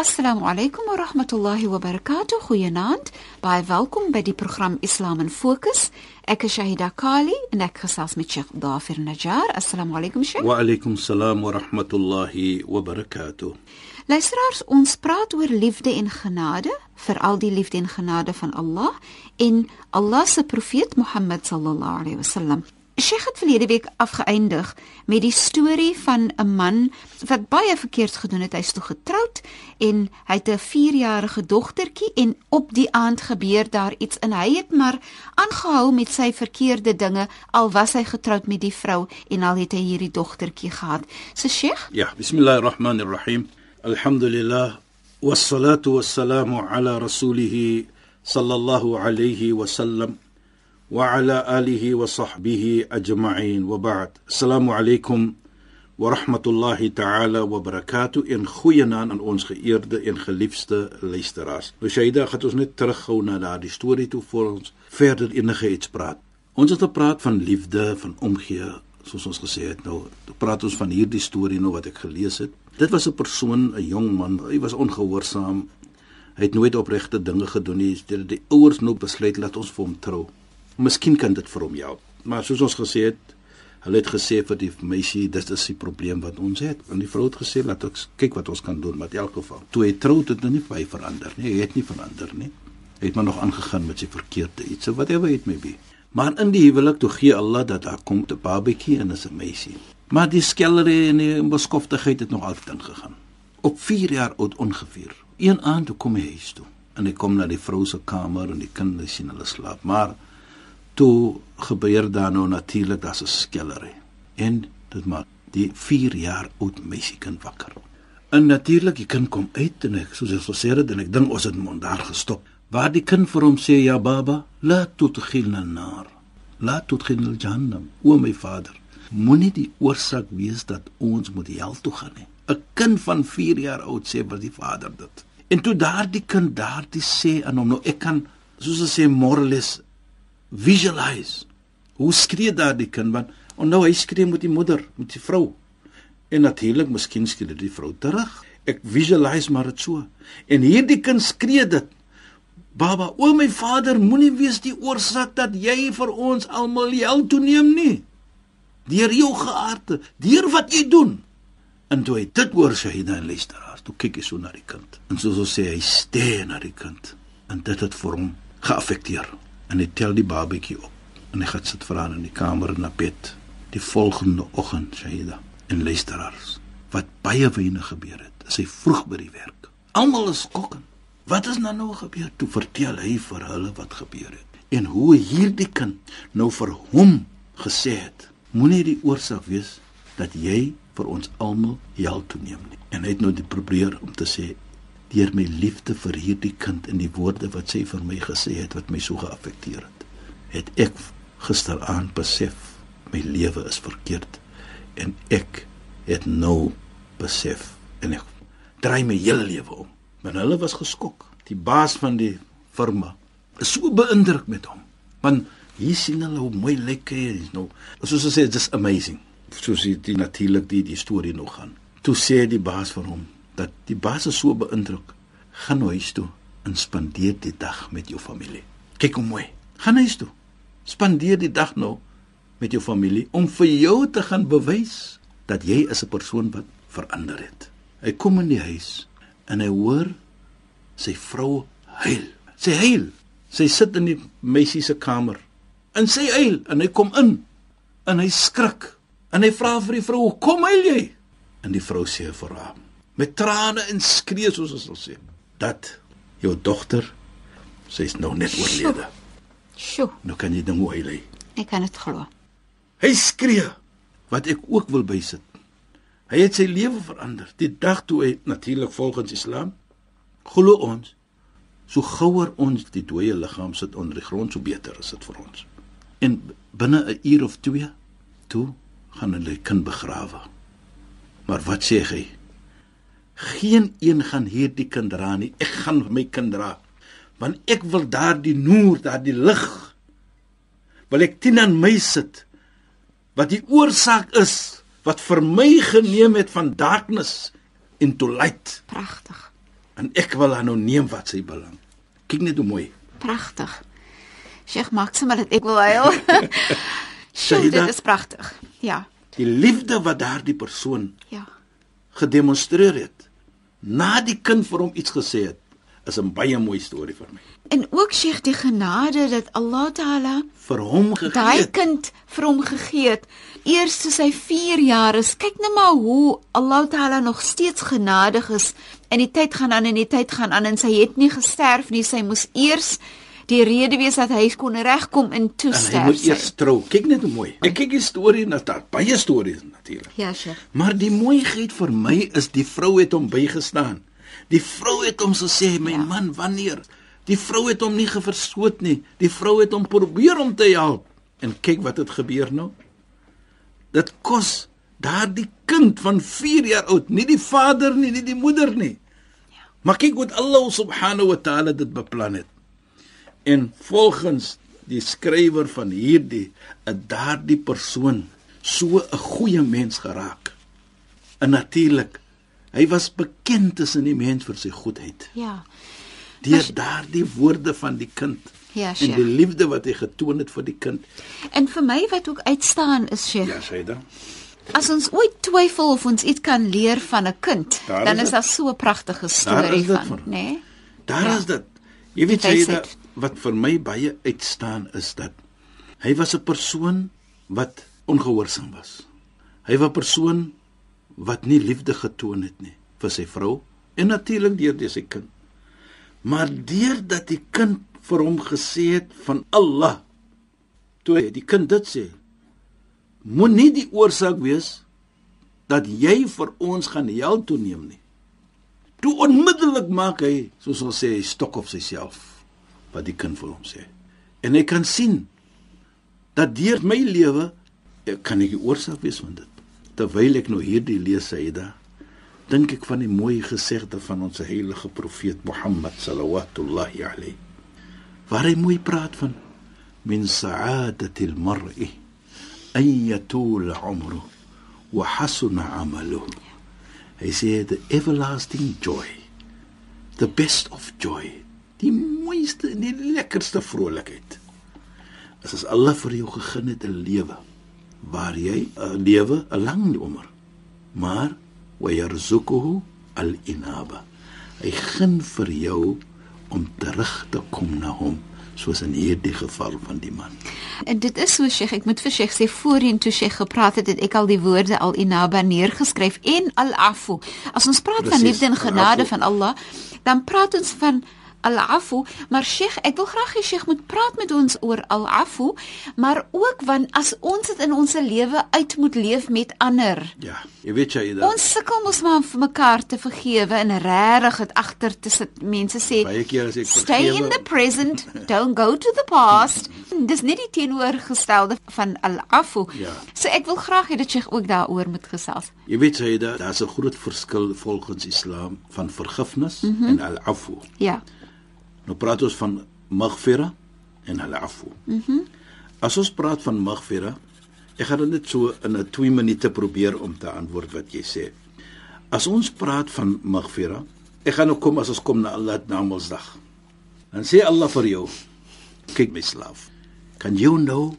Assalamu alaykum wa rahmatullahi wa barakatuh. Goeienaand. Baie welkom by die program Islam in Fokus. Ek is Shahida Kali en ek gesels met Sheikh Dafir Najjar. Assalamu alaykum Sheikh. Wa alaykum salaam wa rahmatullahi wa barakatuh. Luisteraars, ons praat oor liefde en genade, veral die liefde en genade van Allah en Allah se profeet Mohammed sallallahu alaihi wasallam. Sheikh het verlede week afgeëindig met die storie van 'n man wat baie verkeerd gedoen het. Hy's toe getroud en hy het 'n 4-jarige dogtertjie en op die aand gebeur daar iets en hy het maar aangehou met sy verkeerde dinge al was hy getroud met die vrou en al het hy hierdie dogtertjie gehad. So Sheikh? Ja, bismillahirrahmanirrahim. Alhamdulillah wassalatu wassalamu ala rasulih sallallahu alayhi wa sallam. وعلى آله وصحبه أجمعين وبعد السلام عليكم ورحمة الله تعالى وبركاته in goeie naam aan ons geëerde en geliefde luisteraars. Nou Shaida, gaan ons net terughou na daardie storie toe voor ons verder enige iets praat. Ons het gepraat van liefde, van omgee, soos ons gesê het. Nou praat ons van hierdie storie nou wat ek gelees het. Dit was 'n persoon, 'n jong man, hy was ongehoorsaam. Hy het nooit opregte dinge gedoen nie. Die ouers nou besluit laat ons vir hom trou. Miskien kan dit vir hom help. Maar soos ons gesê het, hulle het gesê vir die meisie, dit is die probleem wat ons het. En die vrou het gesê, laat ons kyk wat ons kan doen, maar in elk geval, toe hy trou het, het hy nie baie verander nie. Hy het nie verander nie. Hy het maar nog aangegaan met sy verkeerde iets, so whatever it may be. Maar in die huwelik toe gee Allah dat daar kom 'n babatjie en 'n meisie. Maar die skellery en die beskoftigheid het nog altyd ingegaan. Op 4 jaar oud ongeveer. Een aand toe kom hy huis toe en hy kom na die vrou se kamer en die kinders sien hulle slaap, maar toe gebeur daar nou natuurlik dat 'n skellery en dit maak die 4 jaar oud meisie kind wakker. En natuurlik die kind kom uit en ek soos ek gesê het en ek dink ons het mond daar gestop. Waar die kind vir hom sê ja baba, laat tot gilna nar. Laat tot gilna jahannam. O my vader, moenie die oorsaak wees dat ons moet hel toe gaan nie. 'n Kind van 4 jaar oud sê vir die vader dit. En toe daardie kind daardie sê aan hom nou ek kan soos hulle sê morales visualize. Hoe skree daar die kind? Want en nou hy skree met die moeder met die vrou. En natuurlik miskien skree die vrou terug. Ek visualize maar dit so. En hierdie kind skree dit. Baba o my vader moenie wees die oorsaak dat jy vir ons almal hel toeneem nie. Deur jou geaarde deur wat jy doen. En toe hy dit hoor sê hy dan luisteraars toe kyk hy so na die kind. En soos ons sê hy steer na die kind. En dit het vir hom geaffekteer en hy tel die babatjie op en hy gaan sit vir haar in die kamer na bed die volgende oggend Shaida en luisteraars wat baie wyne gebeur het is hy vroeg by die werk. Almal is skokkend. Wat is nou nou gebeur? Toe vertel hy vir hulle wat gebeur het en hoe hierdie kind nou vir hom gesê het moenie die oorsaak wees dat jy vir ons almal hel toeneem nie. En hy het nou die probeer om te sê deur my liefde vir hierdie kind en die woorde wat sy vir my gesê het wat my so geaffekteer het, het ek gisteraand besef my lewe is verkeerd en ek het nou besef en ek draai my hele lewe om. Maar hulle was geskok. Die baas van die firma is so beïndruk met hom. Want hier sien hulle hoe mooi lyk hy is nou. Soos hulle sê, just amazing. Soos die natuurlik die die storie nog gaan. Toe sê die baas vir hom, dat die baas so beïndruk. Gaan huis toe en spandeer die dag met jou familie. Kyk hoe mooi. Gaan huis toe. Spandeer die dag nou met jou familie om vir jou te gaan bewys dat jy is 'n persoon wat verander het. Hy kom in die huis en hy hoor sy vrou huil. Sy huil. Sy sit in die meisie se kamer. En sy huil en hy kom in en hy skrik en hy vra vir die vrou: "Kom huil jy?" En die vrou sê vir hom: met trane en skree soos ons sal sê. dat jou dogter sy's nou net oorlede. Sjoe, Nou kan jy ding hoe hy lê. ek kan dit glo. Hy skree wat ek ook wil bysit. Hy het sy lewe verander. Die dag toe hy natuurlik volgens Islam glo ons so gouer ons die dooie liggaam sit onder die grond so beter is dit vir ons. En binne 'n uur of twee toe gaan hulle kind begrawe. Maar wat sê hy? Geen een gaan hierdie kind dra nie. Ek gaan my kind dra. Want ek wil daardie noor, daardie lig wil ek teen aan my sit wat die oorsaak is wat vir my geneem het van darkness into light Pragtig. en ek wil aan nou neem wat sy belang. Kyk net hoe mooi. Pragtig. Sheikh sommer dat ek wil huil. Sjoe, Shaida. dit is pragtig. Ja. Die liefde wat daardie persoon Ja. gedemonstreer het na die kind vir hom iets gesê het, is 'n baie mooi storie vir my. En ook Sheikh die genade dat Allah Taala Vir hom gegee. daai het. kind vir hom gegee het eers toe sy 4 jaar is. Kyk net maar hoe Allah Taala nog steeds genadig is. En die tyd gaan aan en die tyd gaan aan en sy het nie gesterf nie. Sy moes eers die rede wees dat hy kon regkom en toe en hy moet eers trou. Kyk net hoe mooi. Ek kyk die storie na daar baie stories natuurlik. Ja, Sheikh. Maar die mooiheid vir my is die vrou het hom bygestaan. Die vrou het hom gesê, "My Ja. ja. man, wanneer?" Die vrou het hom nie geversoot nie. Die vrou het hom probeer om te help. En kyk wat het gebeur nou. Dit kos daardie kind van 4 jaar oud, nie die vader nie, nie die moeder nie. Maar kyk wat Allah subhanahu wa ta'ala dit beplan het. En volgens die skrywer van hierdie, 'n daardie persoon so 'n goeie mens geraak. En natuurlik, hy was bekend tussen die mens vir sy goedheid. Ja. Deur daardie woorde van die kind Ja, en Sheikh. die liefde wat hy getoon het vir die kind. En vir my wat ook uitstaan is Sheikh, Ja, dan. as ons ooit twyfel of ons iets kan leer van 'n kind, Daar dan is is daar so 'n pragtige storie van, né? Nee? Daar Ja. is dit. Jy weet jy dat wat vir my baie uitstaan is dat hy was 'n persoon wat ongehoorsaam was. Hy was 'n persoon wat nie liefde getoon het nie vir sy vrou en natuurlik deur deur sy kind. Maar deurdat die kind vir hom gesê het van Allah toe hy die kind dit sê moenie die oorsaak wees dat jy vir ons gaan hel toeneem nie. Toe onmiddellik maak hy, soos ons sê, stok op syself wat die kind vir hom sê. En hy kan sien dat deur my lewe kan ek die oorsaak wees van dit. Terwyl ek nou hierdie lees Saida, dink ek van die mooi gesegde van ons heilige profeet Mohammed sallallahu alayhi. Waar hy mooi praat van min sa'adati al-mar'i an yatul 'umru wa hasuna 'amaluhu. Hy sê the everlasting joy, the best of joy, die mooiste en die lekkerste vrolikheid. As as Allah vir jou gegee het 'n lewe waar jy 'n lewe 'n lang umr, maar wa yarzuquhu al-inaba. Hy gun vir jou om terug te kom na hom, soos in hierdie geval van die man. En dit is so Sheikh, ek moet vir Sheikh sê voorheen toe Sheikh gepraat het, het ek al die woorde al inaba neergeskryf en al-afu. As ons praat van Presies, liefde en genade van Allah, dan praat ons van al-afu, maar Sheikh, ek wil graag hê Sheikh moet praat met ons oor al-afu, maar ook want as ons dit in ons lewe uit moet leef met ander. Ja, jy weet jy dat Ons sukkel mos maar om vir mekaar te vergewe en regtig dit agter te sit. Mense sê baie keer as ek Stay in vergewe- the present, don't go to the past. Dis net die teenoorgestelde van al-afu. Ja. So ek wil graag hê dat jy ook daaroor moet gesels. Jy weet jy dat daar's 'n groot verskil volgens Islam van vergifnis mm -hmm. en al-afu. Ja. Nou praat ons van maghfira en al-afu. Mhm. Mm As ons praat van maghfira, ek gaan dit net so in 'n 2 minute probeer om te antwoord wat jy sê. As ons praat van maghfira, ek gaan nou kom as ons kom na Allah Namedsdag. Dan sê Allah vir jou, kyk my slaaf, kan jy nou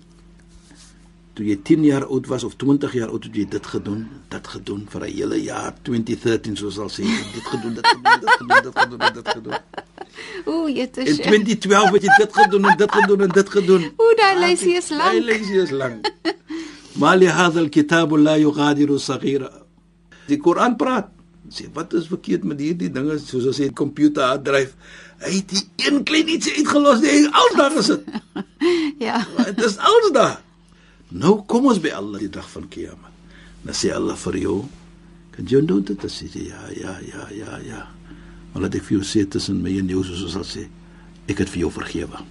toe jy 10 jaar oud was of 20 jaar oud het jy dit gedoen, dit gedoen vir 'n hele jaar 2013 soos al sê, dit gedoen, dit gedoen, dit gedoen, dit gedoen, dit gedoen. Ooh, dit In is 2012 het jy dit gedoen en dit gedoen en dit gedoen. Oeh, daai lysie is lank. Daai lysie is lank. Maar li hadha al-kitab la yughadiru saghira. Die Koran praat Sê wat is verkeerd met hierdie dinge soos ons sê computer hard drive. Hy het die een klein ietsie uitgelos, nee, alles daar gesit. Ja. Dit is alles daar. Nou kom ons by Allah die dag van Kiamat. Dan sê Allah vir jou, kan jy doen dit? Dan sê jy ja, ja, ja, ja, ja. Maar laat ek vir jou sê tussen my en jou soos ons sal sê, ek het vir jou vergewe.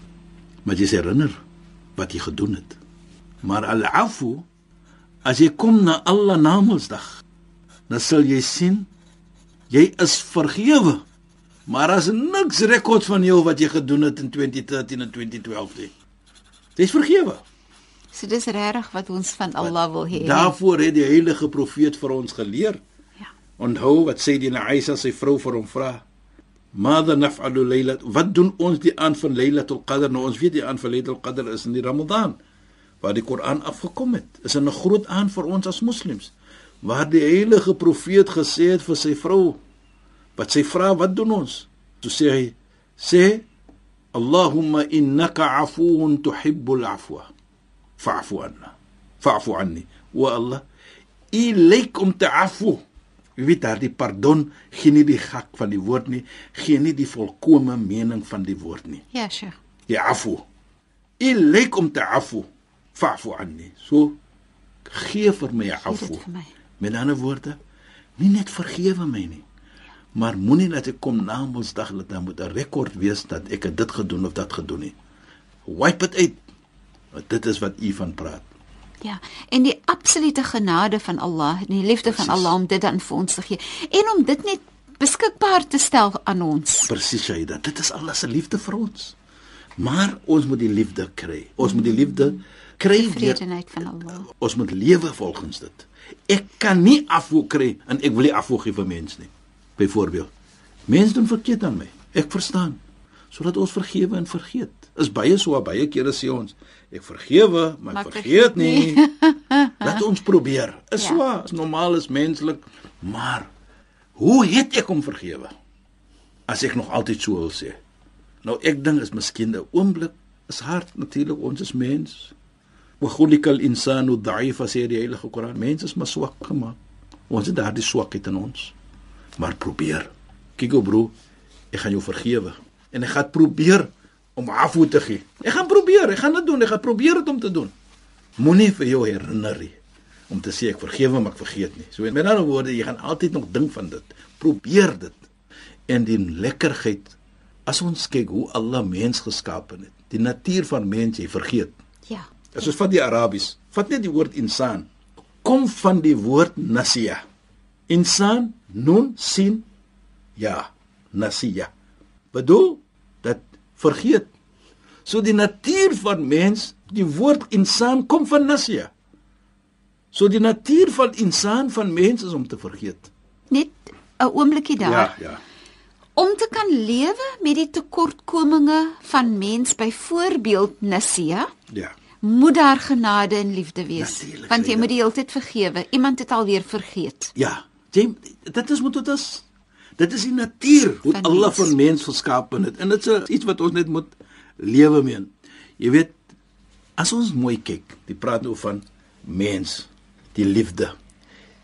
Maar jy sê herinner wat jy gedoen het. Maar al-afu as jy kom na Allah Namedsdag, dan sal jy sien jy is vergewe. Maar as niks rekords van jou wat jy gedoen het in 2013 en 2012 nie. Dis vergewe. So dis regtig wat ons van Allah wil hê. Daarvoor het die heilige profeet vir ons geleer. Ja. Onthou wat sê die Aisha sy vrou vir hom vra. Mada naf'alu laylat wat doen ons die aand van Lailatul Qadr nou ons weet die aand van Lailatul Qadr is in die Ramadan waar die Koran afgekom het is 'n groot aand vir ons as moslems waar die heilige profeet gesê het vir sy vrou wat sy vra wat doen ons toe sê hy sê Allahumma innaka afuwun tuhibbul afwa fa'fu anna fa'fu anni wa Allah ilaykum ta'afu Jy weet daardie pardon gee nie die gek van die woord nie, gee nie die volkomme mening van die woord nie. Ja, Sheikh. Ja afu. Ilaykum ta'afu fa'fu anni. So gee vir my afu. Met ander woorde, nie net vergewe my nie. Maar moenie dat ek kom na Mondsdag dat daar moet 'n rekord wees dat ek het dit gedoen of dat gedoen nie. Wipe dit uit. Want dit is wat u van praat. Ja, en die absolute genade van Allah, die liefde van Precies. Allah om dit dan vir ons te gee en om dit net beskikbaar te stel aan ons. Presies Shaida, dit is Allah se liefde vir ons. Maar ons moet die liefde kry. Ons moet die liefde kry deur van Allah. ons moet lewe volgens dit. Ek kan nie afvoer kry en ek wil nie afvoer gee vir mense nie. Byvoorbeeld, mense doen verkeerd aan my. Ek verstaan. Sodat ons vergewe en vergeet. Is baie so baie kere sê ons, ek vergewe, maar Maar vergeet vergeet nie. Laat ons probeer. Is Ja. so, is normaal is menslik, maar hoe het ek hom vergewe? As ek nog altyd so wil sê. Nou ek dink is miskien 'n oomblik is hard natuurlik ons is mens. Wa khuliqal insanu dha'ifa sê die heilige Koran. Mens is maar swak gemaak. Ons het daardie swakheid in ons. Maar probeer. Kyk ou bro, ek gaan jou vergewe en ek gaan probeer om afvoer te gee. Ek gaan probeer, ek gaan dit doen, ek gaan probeer dit om te doen. Moenie vir jou herinner nie om te sê ek vergewe maar ek vergeet nie. So met ander woorde, jy gaan altyd nog dink van dit. Probeer dit. En die lekkerheid as ons kyk hoe Allah mens geskaap het, die natuur van mens jy vergeet. Ja. As ons vat die Arabies, vat net die woord insan. Kom van die woord nasiya. Insan nun sin ja, nasiya. Bedoel vergeet. So die natuur van mens, die woord insan kom van nasiya. So die natuur van insan van mens is om te vergeet. Net 'n oombliekie daar. ja. Om te kan lewe met die tekortkominge van mens byvoorbeeld Nissia, Ja. moet daar genade en liefde wees. Natuurlijk, Want jy ja. moet die hele tyd vergewe. Iemand het alweer vergeet. Ja, jy dit is moet dit is. Dit is die natuur hoe Van Allah mens. van mens geskaap het en dit is iets wat ons net moet lewe mee. Jy weet as ons mooi kyk, die praat nou van mens, die liefde.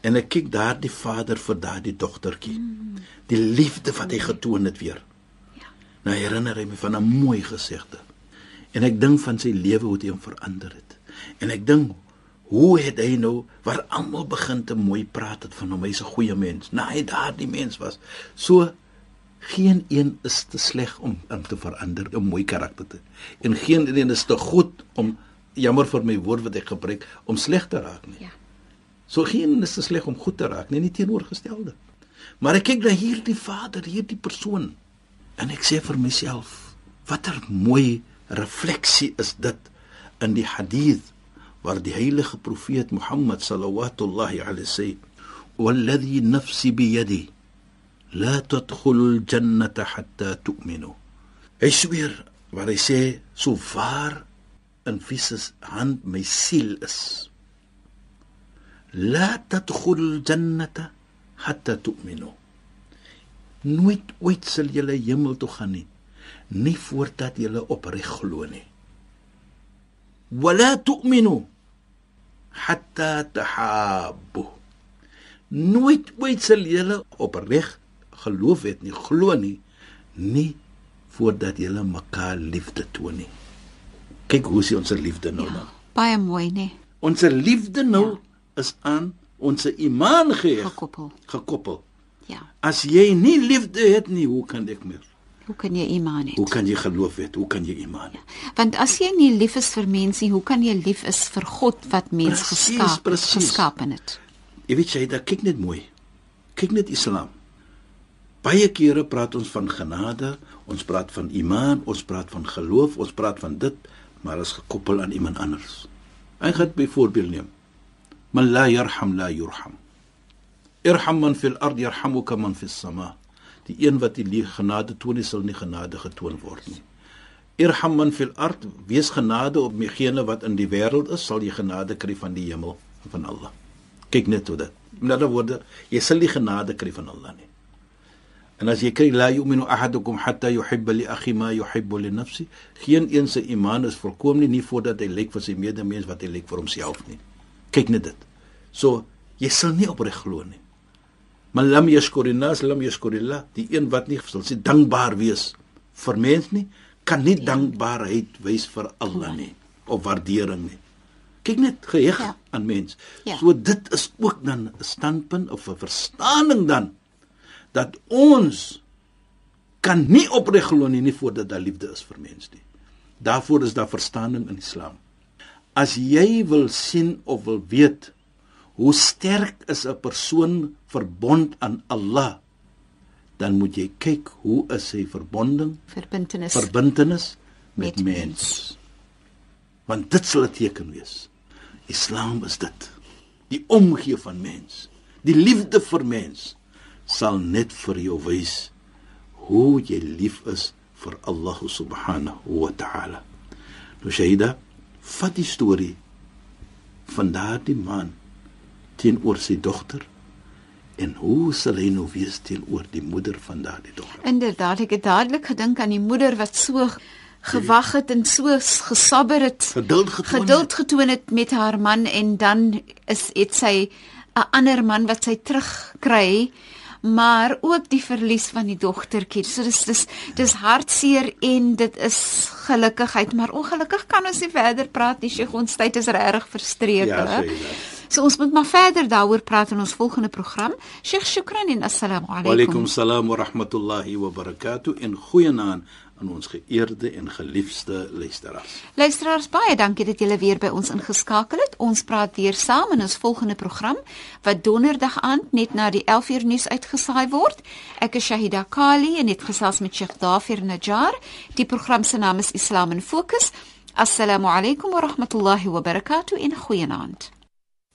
En ek kyk daar die vader vir daardie dogtertjie. Die liefde wat hy getoon het weer. Ja. Nou herinner hy my van 'n mooi gesegde. En ek dink van sy lewe hoe dit hom verander het. En ek dink hoe het hy nou waar almal begin te mooi praat het van hom hy's 'n goeie mens. Nou hy daardie mens was. So geen een is te sleg om om te verander, 'n mooi karakter te. En geen een is te goed om jammer vir my woord wat ek gebruik om sleg te raak nie. Ja. So geen is te sleg om goed te raak nie, nie teenoorgestelde. Maar ek kyk na hierdie vader, hierdie persoon en ek sê vir myself, watter mooi refleksie is dit in die hadith waar die heilige profeet Mohammed sallallahu alayhi sê: "Walladhi nafsi biyadi la tadkhulul jannata hatta tu'minu." Hy sweer waar hy sê, "So waar in Jesus hand my siel is, la tadkhulul jannata hatta tu'minu." Nooit ooit sal julle hemel toe gaan nie, nie voordat julle opreg glo nie. Wala tu'minu hatta tahabbu. Nooit ooit sal julle opreg geloof het nie, glo nie, nie voordat julle mekaar liefde toon nie. Kyk hoe is ons liefde nou dan. Baie mooi, nee. Ons liefde nou ja. is aan ons iman geheg. Gekoppel. Gekoppel. Ja. As jy nie liefde het nie, hoe kan ek meer? Hoe kan jy iman hê? Hoe kan jy geloof hê? Hoe kan jy iman hê? Ja. Want as jy nie lief is vir mense, hoe kan jy lief is vir God wat mens geskaap geskaap het? Jy weet jy, da kyk net mooi. Kyk net Islam. Baie kere praat ons van genade, ons praat van iman, ons praat van geloof, ons praat van dit, maar is gekoppel aan iemand anders. Ek gaan byvoorbeeld neem. Man la yarham la yurham. Irham man fil ard yarhamuka man fis sama. Die een wat die genade toon, sal nie genade getoon word nie. Irham man fil ard, wees genade op megene wat in die wêreld is, sal jy genade kry van die hemel van Allah. Kyk net hoe dit. Met ander woorde, jy sal nie genade kry van Allah nie. En as jy kry la yu'minu ahadukum hatta yuhibba li akhi ma yuhibbu li nafsi, geen een se iman is volkom nie, nie voordat hy lyk vir sy medemens wat hy lyk vir homself nie. Kyk net dit. So, jy sal nie opreg glo nie. Man lam yashkurin nas lam yashkurillah. Die een wat nie sal sê dankbaar wees vir mens nie, kan nie ja. dankbaarheid wys vir Allah nie of waardering nie. Kyk net geheg ja. aan mens. Ja. So dit is ook dan 'n standpunt of 'n verstaaning dan dat ons kan nie opreg glo nie, nie voordat daar liefde is vir mens nie. Daarvoor is daar verstaaning in Islam. As jy wil sien of wil weet hoe sterk is 'n persoon verbond aan Allah? Dan moet jy kyk hoe is hy verbonding verbintenis. verbintenis met, met mens. mens. Want dit sal 'n teken wees. Islam is dit. Die omgee van mens die liefde vir mens sal net vir jou wys hoe jy lief is vir Allah subhanahu wa ta'ala. Nou shahida vat die storie van daardie man teenoor sy dogter en hoe sal hy nou wees teenoor die moeder van daardie dogter inderdaad ek het dadelik gedink aan die moeder wat so gewag het en so gesabber het geduld getoon, geduld getoon het met haar man en dan is dit sy 'n ander man wat sy terugkry maar ook die verlies van die dogtertjie. So dis dis dis hartseer en dit is gelukkigheid, maar ongelukkig kan ons nie verder praat nie. Sy ons tyd is regtig verstreek, ja, hè. So ons moet maar verder daaroor praat in ons volgende program. Sheikh Shukran en assalamu alaykum. Wa alaykum salaam wa rahmatullahi wa barakatuh in goeienaand aan ons geëerde en geliefde luisteraars. Luisteraars, baie dankie dat julle weer by ons ingeskakel het. Ons praat weer saam in ons volgende program wat donderdag aand net na die 11uur nuus uitgesaai word. Ek is Shahida Kali en het gesels met Sheikh Dafir Najjar. Die program se naam is Islam in Fokus. Assalamu alaykum wa rahmatullahi wa barakatuh in goeienaand.